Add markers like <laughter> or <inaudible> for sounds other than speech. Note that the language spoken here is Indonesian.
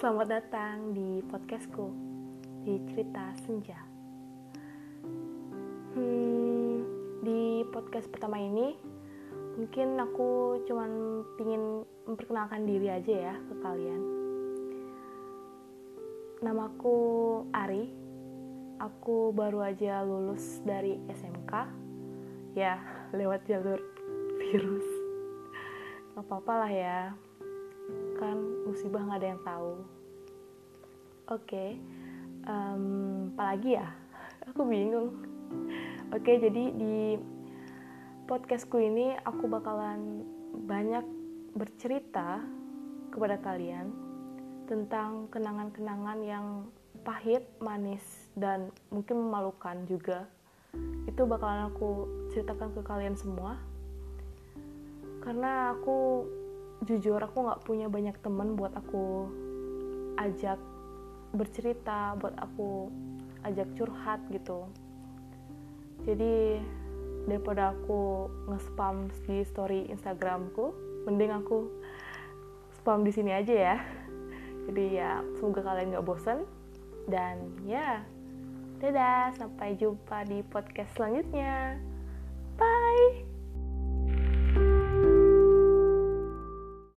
Selamat datang di podcastku di cerita senja. Hmm, di podcast pertama ini mungkin aku cuman pingin memperkenalkan diri aja ya ke kalian. Namaku Ari. Aku baru aja lulus dari SMK. Ya, <laughs> lewat jalur virus. Gak apa-apa lah ya kan musibah nggak ada yang tahu oke okay. um, apalagi ya <laughs> aku bingung oke okay, jadi di podcastku ini aku bakalan banyak bercerita kepada kalian tentang kenangan-kenangan yang pahit, manis, dan mungkin memalukan juga. Itu bakalan aku ceritakan ke kalian semua. Karena aku jujur aku nggak punya banyak temen buat aku ajak bercerita buat aku ajak curhat gitu. Jadi daripada aku nge-spam di story Instagramku mending aku spam di sini aja ya. Jadi ya semoga kalian nggak bosen. Dan ya dadah sampai jumpa di podcast selanjutnya. Bye